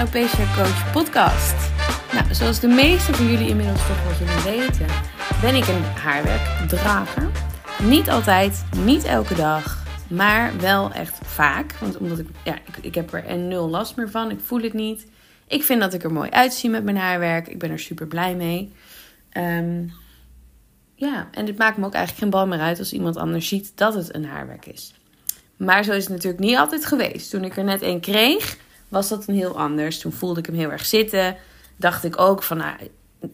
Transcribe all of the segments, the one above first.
Alopecia Coach podcast. Nou, zoals de meeste van jullie inmiddels toch wel zullen weten, ben ik een haarwerkdrager. Niet altijd, niet elke dag, maar wel echt vaak. Want omdat ik, ja, ik, ik heb er en nul last meer van, ik voel het niet. Ik vind dat ik er mooi uitzie met mijn haarwerk, ik ben er super blij mee. Ehm, ja, en dit maakt me ook eigenlijk geen bal meer uit als iemand anders ziet dat het een haarwerk is. Maar zo is het natuurlijk niet altijd geweest. Toen ik er net één kreeg, was dat een heel anders. Toen voelde ik hem heel erg zitten. Dacht ik ook van, nou,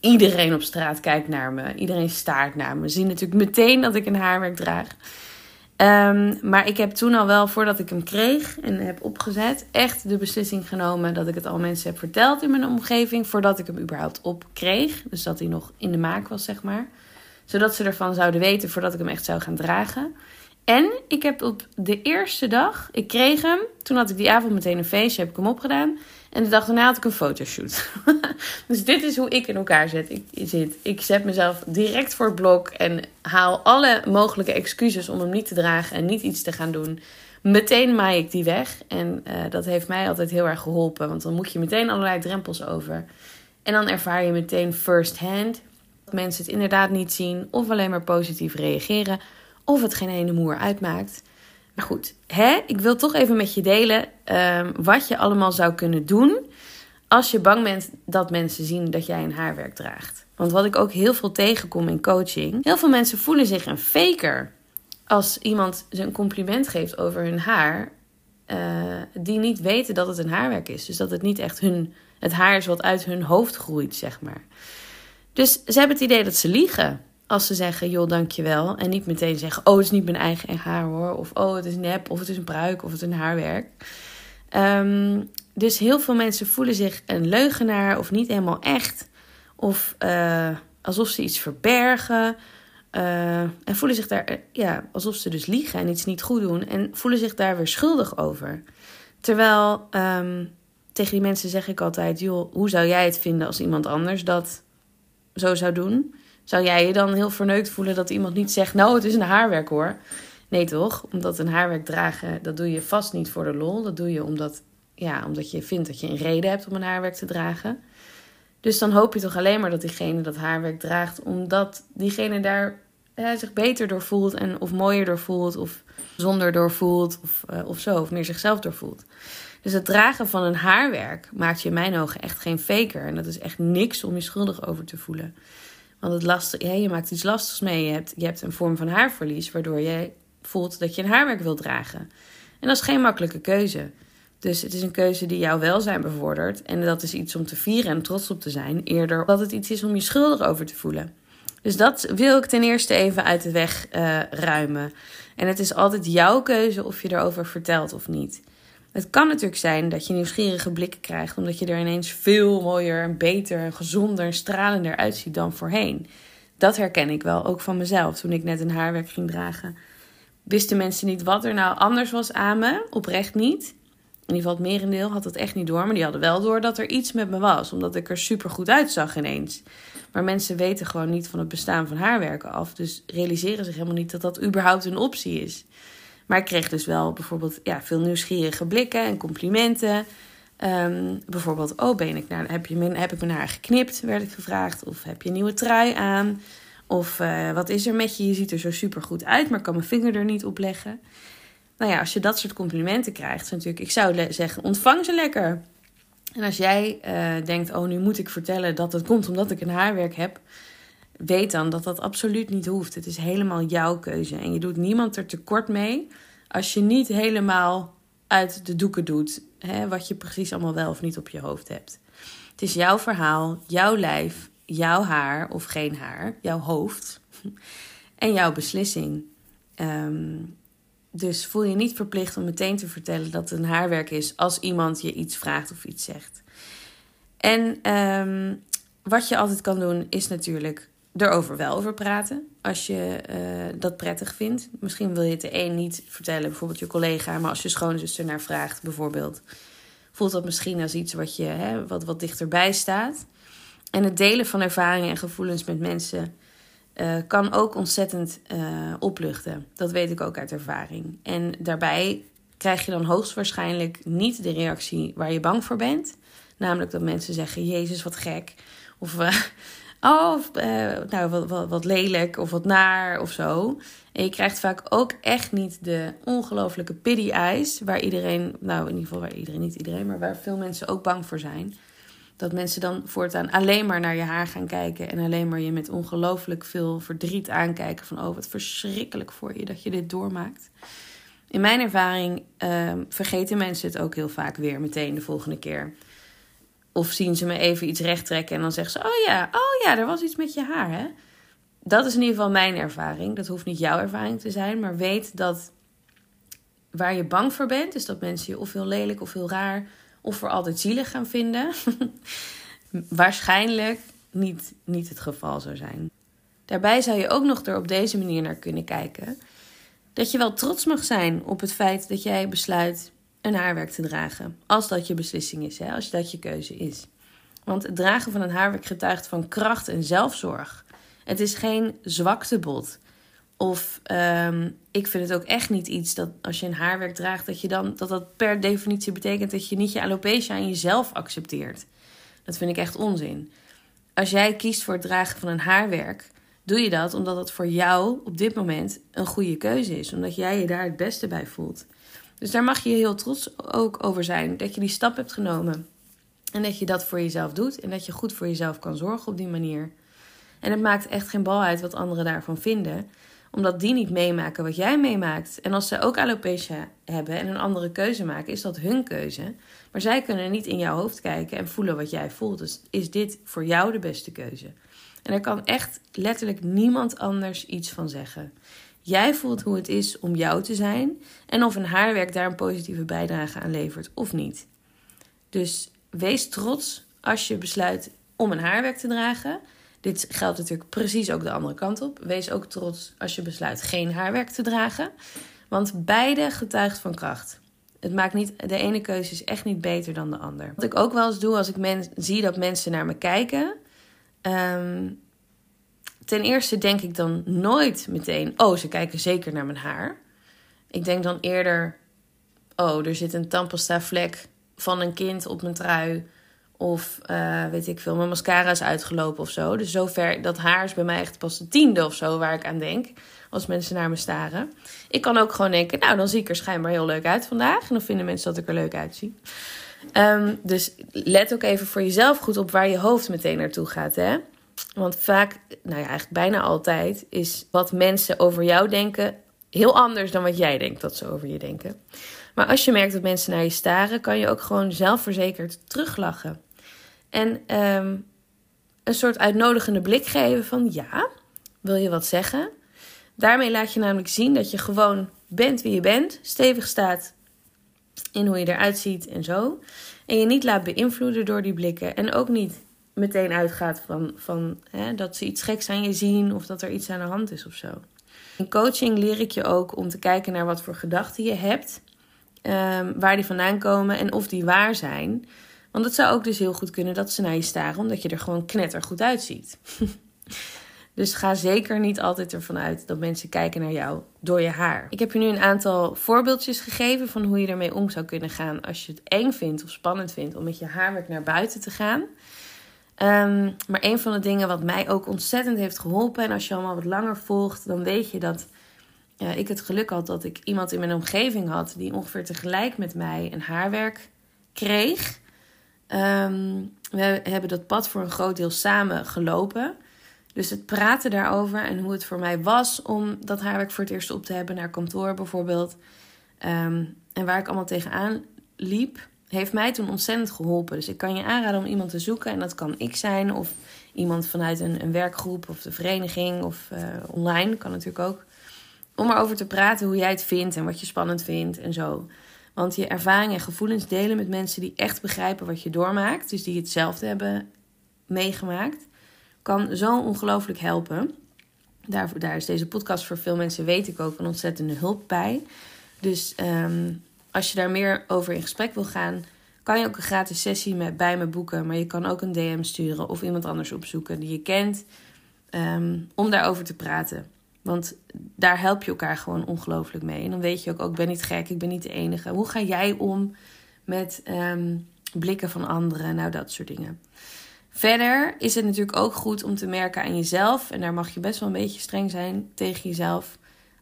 iedereen op straat kijkt naar me. Iedereen staart naar me. Zien natuurlijk meteen dat ik een haarwerk draag. Ehm, maar ik heb toen al wel, voordat ik hem kreeg en heb opgezet, echt de beslissing genomen dat ik het al mensen heb verteld in mijn omgeving. Voordat ik hem überhaupt op kreeg. Dus dat hij nog in de maak was, zeg maar. Zodat ze ervan zouden weten voordat ik hem echt zou gaan dragen. En ik heb op de eerste dag, ik kreeg hem. Toen had ik die avond meteen een feestje, heb ik hem opgedaan. En de dag daarna had ik een fotoshoot. dus dit is hoe ik in elkaar zit. Ik, zit. ik zet mezelf direct voor het blok en haal alle mogelijke excuses om hem niet te dragen en niet iets te gaan doen. Meteen maai ik die weg. En uh, dat heeft mij altijd heel erg geholpen. Want dan moet je meteen allerlei drempels over. En dan ervaar je meteen first hand dat mensen het inderdaad niet zien of alleen maar positief reageren of het geen ene moer uitmaakt. Maar goed, hè? ik wil toch even met je delen um, wat je allemaal zou kunnen doen als je bang bent dat mensen zien dat jij een haarwerk draagt. Want wat ik ook heel veel tegenkom in coaching, heel veel mensen voelen zich een faker als iemand ze een compliment geeft over hun haar, uh, die niet weten dat het een haarwerk is. Dus dat het niet echt hun, het haar is wat uit hun hoofd groeit, zeg maar. Dus ze hebben het idee dat ze liegen als ze zeggen, joh, dankjewel. En niet meteen zeggen, oh, het is niet mijn eigen haar hoor. Of oh, het is nep, of het is een pruik, of het is een haarwerk. Um, dus heel veel mensen voelen zich een leugenaar of niet helemaal echt. Of uh, alsof ze iets verbergen. Uh, en voelen zich daar, ja, alsof ze dus liegen en iets niet goed doen. En voelen zich daar weer schuldig over. Terwijl um, tegen die mensen zeg ik altijd, joh, hoe zou jij het vinden als iemand anders dat zo zou doen? Zou jij je dan heel verneukt voelen dat iemand niet zegt: Nou, het is een haarwerk hoor? Nee, toch? Omdat een haarwerk dragen, dat doe je vast niet voor de lol. Dat doe je omdat, ja, omdat je vindt dat je een reden hebt om een haarwerk te dragen. Dus dan hoop je toch alleen maar dat diegene dat haarwerk draagt, omdat diegene daar zich beter door voelt en of mooier door voelt, of zonder door voelt, of, uh, of zo, of meer zichzelf door voelt. Dus het dragen van een haarwerk maakt je in mijn ogen echt geen faker. En dat is echt niks om je schuldig over te voelen. Want het lastig, ja, je maakt iets lastigs mee. Je hebt, je hebt een vorm van haarverlies, waardoor je voelt dat je een haarwerk wilt dragen. En dat is geen makkelijke keuze. Dus het is een keuze die jouw welzijn bevordert. En dat is iets om te vieren en trots op te zijn. Eerder dat het iets is om je schuldig over te voelen. Dus dat wil ik ten eerste even uit de weg uh, ruimen. En het is altijd jouw keuze of je erover vertelt of niet. Het kan natuurlijk zijn dat je nieuwsgierige blikken krijgt, omdat je er ineens veel mooier en beter en gezonder en stralender uitziet dan voorheen. Dat herken ik wel, ook van mezelf. Toen ik net een haarwerk ging dragen, wisten mensen niet wat er nou anders was aan me. Oprecht niet. In ieder geval het merendeel had het echt niet door, maar die hadden wel door dat er iets met me was, omdat ik er super goed uitzag ineens. Maar mensen weten gewoon niet van het bestaan van haarwerken af, dus realiseren zich helemaal niet dat dat überhaupt een optie is. Maar ik kreeg dus wel bijvoorbeeld ja, veel nieuwsgierige blikken en complimenten. Um, bijvoorbeeld, oh, ben ik naar, heb, je, heb ik mijn haar geknipt, werd ik gevraagd. Of heb je een nieuwe trui aan? Of uh, wat is er met je? Je ziet er zo super goed uit, maar kan mijn vinger er niet op leggen. Nou ja, als je dat soort complimenten krijgt, is natuurlijk, ik zou zeggen, ontvang ze lekker. En als jij uh, denkt, oh, nu moet ik vertellen dat het komt omdat ik een haarwerk heb, weet dan dat dat absoluut niet hoeft. Het is helemaal jouw keuze. En je doet niemand er tekort mee als je niet helemaal uit de doeken doet hè, wat je precies allemaal wel of niet op je hoofd hebt. Het is jouw verhaal, jouw lijf, jouw haar of geen haar, jouw hoofd en jouw beslissing. Um, dus voel je niet verplicht om meteen te vertellen dat het een haarwerk is als iemand je iets vraagt of iets zegt. En um, wat je altijd kan doen is natuurlijk erover wel over praten. Als je uh, dat prettig vindt. Misschien wil je het de een niet vertellen, bijvoorbeeld je collega. Maar als je schoonzus naar vraagt, bijvoorbeeld. Voelt dat misschien als iets wat, je, hè, wat, wat dichterbij staat. En het delen van ervaringen en gevoelens met mensen uh, kan ook ontzettend uh, opluchten. Dat weet ik ook uit ervaring. En daarbij krijg je dan hoogstwaarschijnlijk niet de reactie waar je bang voor bent. Namelijk dat mensen zeggen: Jezus, wat gek. Of, oh, nou, wat, wat, lelijk. Of wat naar of zo. En je krijgt vaak ook echt niet de ongelofelijke pity eyes. Waar iedereen, nou in ieder geval waar iedereen, niet iedereen, maar waar veel mensen ook bang voor zijn. Dat mensen dan voortaan alleen maar naar je haar gaan kijken. En alleen maar je met ongelooflijk veel verdriet aankijken. Van oh, wat verschrikkelijk voor je dat je dit doormaakt. In mijn ervaring uh, vergeten mensen het ook heel vaak weer meteen de volgende keer. Of zien ze me even iets recht trekken en dan zeggen ze: Oh ja, oh ja, er was iets met je haar. Hè? Dat is in ieder geval mijn ervaring. Dat hoeft niet jouw ervaring te zijn, maar weet dat waar je bang voor bent, is dat mensen je of heel lelijk of heel raar of voor altijd zielig gaan vinden. Waarschijnlijk niet, niet het geval zou zijn. Daarbij zou je ook nog er op deze manier naar kunnen kijken. Dat je wel trots mag zijn op het feit dat jij besluit een haarwerk te dragen. Als dat je beslissing is, hè? als dat je keuze is. Want het dragen van een haarwerk getuigt van kracht en zelfzorg. Het is geen zwaktebod. Of um, ik vind het ook echt niet iets dat als je een haarwerk draagt, dat je dan dat dat per definitie betekent dat je niet je alopecia aan jezelf accepteert. Dat vind ik echt onzin. Als jij kiest voor het dragen van een haarwerk, doe je dat omdat het voor jou op dit moment een goede keuze is. Omdat jij je daar het beste bij voelt. Dus daar mag je heel trots ook over zijn dat je die stap hebt genomen. En dat je dat voor jezelf doet en dat je goed voor jezelf kan zorgen op die manier. En het maakt echt geen bal uit wat anderen daarvan vinden, omdat die niet meemaken wat jij meemaakt. En als ze ook alopecia hebben en een andere keuze maken, is dat hun keuze. Maar zij kunnen niet in jouw hoofd kijken en voelen wat jij voelt. Dus is dit voor jou de beste keuze? En er kan echt letterlijk niemand anders iets van zeggen. Jij voelt hoe het is om jou te zijn en of een haarwerk daar een positieve bijdrage aan levert of niet. Dus wees trots als je besluit om een haarwerk te dragen. Dit geldt natuurlijk precies ook de andere kant op. Wees ook trots als je besluit geen haarwerk te dragen. Want beide getuigt van kracht. Het maakt niet, de ene keuze is echt niet beter dan de ander. Wat ik ook wel eens doe als ik men, zie dat mensen naar me kijken. Um, ten eerste denk ik dan nooit meteen: oh, ze kijken zeker naar mijn haar. Ik denk dan eerder: oh, er zit een tandpasta vlek van een kind op mijn trui. Of uh, weet ik veel, mijn mascara is uitgelopen of zo. Dus zover, dat haar is bij mij echt pas de tiende of zo waar ik aan denk. Als mensen naar me staren. Ik kan ook gewoon denken, nou dan zie ik er schijnbaar heel leuk uit vandaag. En dan vinden mensen dat ik er leuk uitzie. Um, dus let ook even voor jezelf goed op waar je hoofd meteen naartoe gaat. Hè? Want vaak, nou ja, eigenlijk bijna altijd, is wat mensen over jou denken heel anders dan wat jij denkt dat ze over je denken. Maar als je merkt dat mensen naar je staren, kan je ook gewoon zelfverzekerd teruglachen. En um, een soort uitnodigende blik geven van ja, wil je wat zeggen? Daarmee laat je namelijk zien dat je gewoon bent wie je bent, stevig staat in hoe je eruit ziet en zo. En je niet laat beïnvloeden door die blikken en ook niet meteen uitgaat van, van hè, dat ze iets geks aan je zien of dat er iets aan de hand is of zo. In coaching leer ik je ook om te kijken naar wat voor gedachten je hebt, um, waar die vandaan komen en of die waar zijn. Want het zou ook dus heel goed kunnen dat ze naar je staren omdat je er gewoon knettergoed uitziet. dus ga zeker niet altijd ervan uit dat mensen kijken naar jou door je haar. Ik heb je nu een aantal voorbeeldjes gegeven van hoe je ermee om zou kunnen gaan als je het eng vindt of spannend vindt om met je haarwerk naar buiten te gaan. Um, maar een van de dingen wat mij ook ontzettend heeft geholpen, en als je allemaal wat langer volgt, dan weet je dat ik het geluk had dat ik iemand in mijn omgeving had die ongeveer tegelijk met mij een haarwerk kreeg. Um, we hebben dat pad voor een groot deel samen gelopen. Dus het praten daarover en hoe het voor mij was om dat haarwerk voor het eerst op te hebben naar kantoor bijvoorbeeld. Um, en waar ik allemaal tegenaan liep heeft mij toen ontzettend geholpen. Dus ik kan je aanraden om iemand te zoeken. En dat kan ik zijn, of iemand vanuit een, een werkgroep of de vereniging of uh, online, kan natuurlijk ook. Om erover te praten hoe jij het vindt en wat je spannend vindt en zo. Want je ervaringen en gevoelens delen met mensen die echt begrijpen wat je doormaakt, dus die hetzelfde hebben meegemaakt, kan zo ongelooflijk helpen. Daar, daar is deze podcast voor veel mensen, weet ik ook, een ontzettende hulp bij. Dus um, als je daar meer over in gesprek wil gaan, kan je ook een gratis sessie met, bij me boeken. Maar je kan ook een DM sturen of iemand anders opzoeken die je kent. Um, om daarover te praten. Want daar help je elkaar gewoon ongelooflijk mee. En dan weet je ook, ook, oh, ik ben niet gek, ik ben niet de enige. Hoe ga jij om met um, blikken van anderen, nou dat soort dingen. Verder is het natuurlijk ook goed om te merken aan jezelf, en daar mag je best wel een beetje streng zijn tegen jezelf.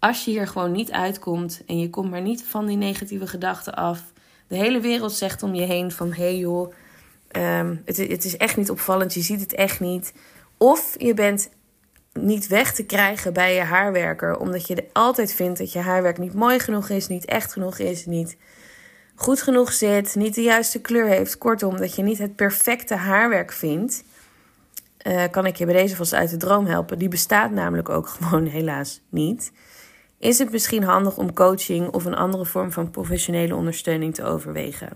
Als je hier gewoon niet uitkomt en je komt maar niet van die negatieve gedachten af, de hele wereld zegt om je heen van hé hey joh, ehm, het, het is echt niet opvallend, je ziet het echt niet. Of je bent niet weg te krijgen bij je haarwerker, omdat je altijd vindt dat je haarwerk niet mooi genoeg is, niet echt genoeg is, niet goed genoeg zit, niet de juiste kleur heeft. Kortom, dat je niet het perfecte haarwerk vindt. Uh, kan ik je bij deze vast uit de droom helpen. Die bestaat namelijk ook gewoon helaas niet. Is het misschien handig om coaching of een andere vorm van professionele ondersteuning te overwegen?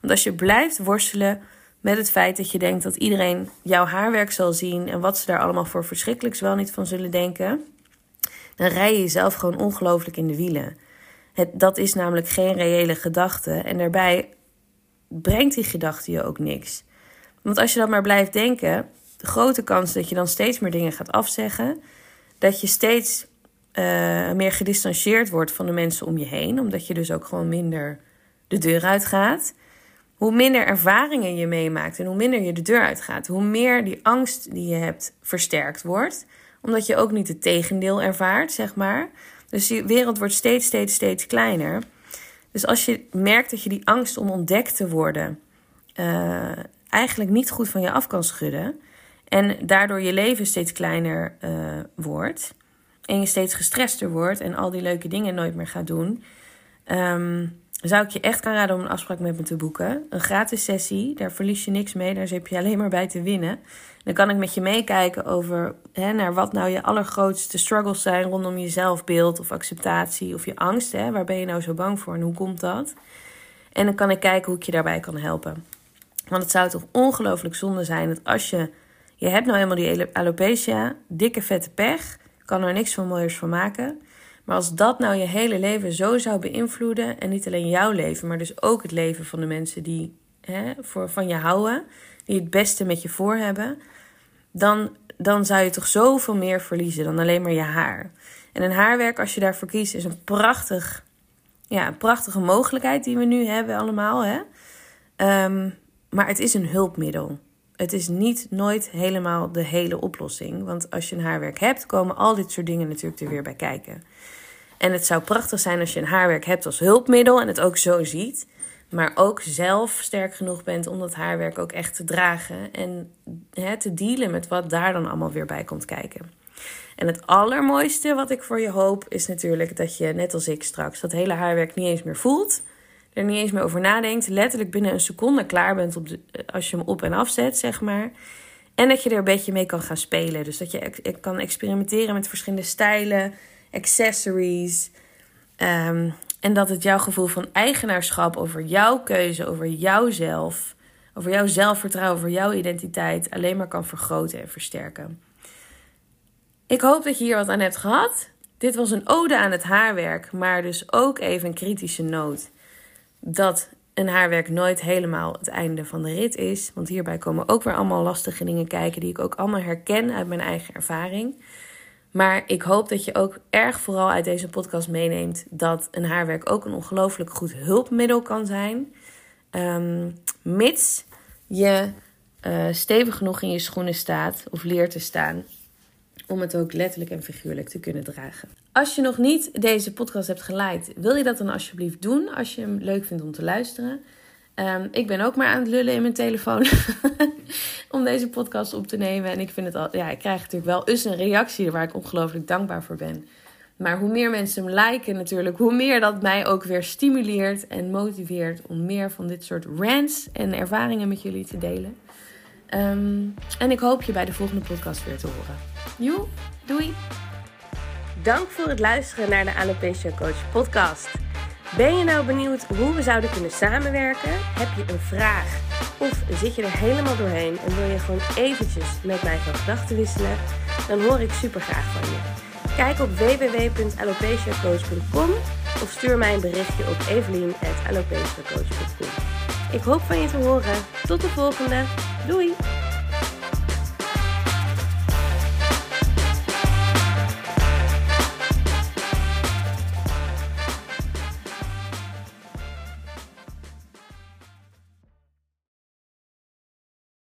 Want als je blijft worstelen met het feit dat je denkt dat iedereen jouw haarwerk zal zien en wat ze daar allemaal voor verschrikkelijks wel niet van zullen denken, dan rij je jezelf gewoon ongelooflijk in de wielen. Het, dat is namelijk geen reële gedachte en daarbij brengt die gedachte je ook niks. Want als je dat maar blijft denken, de grote kans dat je dan steeds meer dingen gaat afzeggen, dat je steeds uh, meer gedistanceerd wordt van de mensen om je heen, omdat je dus ook gewoon minder de deur uitgaat hoe minder ervaringen je meemaakt en hoe minder je de deur uitgaat, hoe meer die angst die je hebt versterkt wordt. Omdat je ook niet het tegendeel ervaart, zeg maar. Dus die wereld wordt steeds, steeds, steeds kleiner. Dus als je merkt dat je die angst om ontdekt te worden uh, eigenlijk niet goed van je af kan schudden. En daardoor je leven steeds kleiner uh, wordt. En je steeds gestrester wordt en al die leuke dingen nooit meer gaat doen. Um, zou ik je echt aanraden om een afspraak met me te boeken. Een gratis sessie, daar verlies je niks mee, daar heb je alleen maar bij te winnen. Dan kan ik met je meekijken over hè, naar wat nou je allergrootste struggles zijn rondom je zelfbeeld of acceptatie of je angst. Hè? Waar ben je nou zo bang voor en hoe komt dat? En dan kan ik kijken hoe ik je daarbij kan helpen. Want het zou toch ongelooflijk zonde zijn dat als je, je hebt nou helemaal die alopecia, dikke vette pech, kan er niks van mooiers van maken. Maar als dat nou je hele leven zo zou beïnvloeden, en niet alleen jouw leven, maar dus ook het leven van de mensen die hè, voor, van je houden, die het beste met je voor hebben, dan, dan zou je toch zoveel meer verliezen dan alleen maar je haar. En een haarwerk, als je daarvoor kiest, is een, prachtig, ja, een prachtige mogelijkheid die we nu hebben allemaal. Hè? Um, maar het is een hulpmiddel. Het is niet nooit helemaal de hele oplossing. Want als je een haarwerk hebt, komen al dit soort dingen natuurlijk er weer bij kijken. En het zou prachtig zijn als je een haarwerk hebt als hulpmiddel en het ook zo ziet. Maar ook zelf sterk genoeg bent om dat haarwerk ook echt te dragen. En hè, te dealen met wat daar dan allemaal weer bij komt kijken. En het allermooiste wat ik voor je hoop is natuurlijk dat je, net als ik straks, dat hele haarwerk niet eens meer voelt. Er niet eens meer over nadenkt. Letterlijk binnen een seconde klaar bent op de, als je hem op en afzet, zeg maar. En dat je er een beetje mee kan gaan spelen. Dus dat je kan experimenteren met verschillende stijlen accessories. Um, en dat het jouw gevoel van eigenaarschap over jouw keuze, over jouzelf, over jouw zelfvertrouwen, over jouw identiteit alleen maar kan vergroten en versterken. Ik hoop dat je hier wat aan hebt gehad. Dit was een ode aan het haarwerk, maar dus ook even een kritische noot. Dat een haarwerk nooit helemaal het einde van de rit is. Want hierbij komen ook weer allemaal lastige dingen kijken die ik ook allemaal herken uit mijn eigen ervaring. Maar ik hoop dat je ook erg vooral uit deze podcast meeneemt dat een haarwerk ook een ongelooflijk goed hulpmiddel kan zijn. Um, mits je uh, stevig genoeg in je schoenen staat of leert te staan. Om het ook letterlijk en figuurlijk te kunnen dragen. Als je nog niet deze podcast hebt geliked, wil je dat dan alsjeblieft doen als je hem leuk vindt om te luisteren. Um, ik ben ook maar aan het lullen in mijn telefoon om deze podcast op te nemen. En ik vind het al, ja, ik krijg natuurlijk wel eens een reactie waar ik ongelooflijk dankbaar voor ben. Maar hoe meer mensen hem liken natuurlijk, hoe meer dat mij ook weer stimuleert en motiveert om meer van dit soort rants en ervaringen met jullie te delen. Um, en ik hoop je bij de volgende podcast weer te horen. Joe, doei! Dank voor het luisteren naar de Alopecia Coach podcast. Ben je nou benieuwd hoe we zouden kunnen samenwerken? Heb je een vraag? Of zit je er helemaal doorheen en wil je gewoon eventjes met mij van gedachten wisselen? Dan hoor ik super graag van je. Kijk op www.alopeciacoach.com of stuur mij een berichtje op evelien.alopeciacoach.com. Ik hoop van je te horen. Tot de volgende. Doei!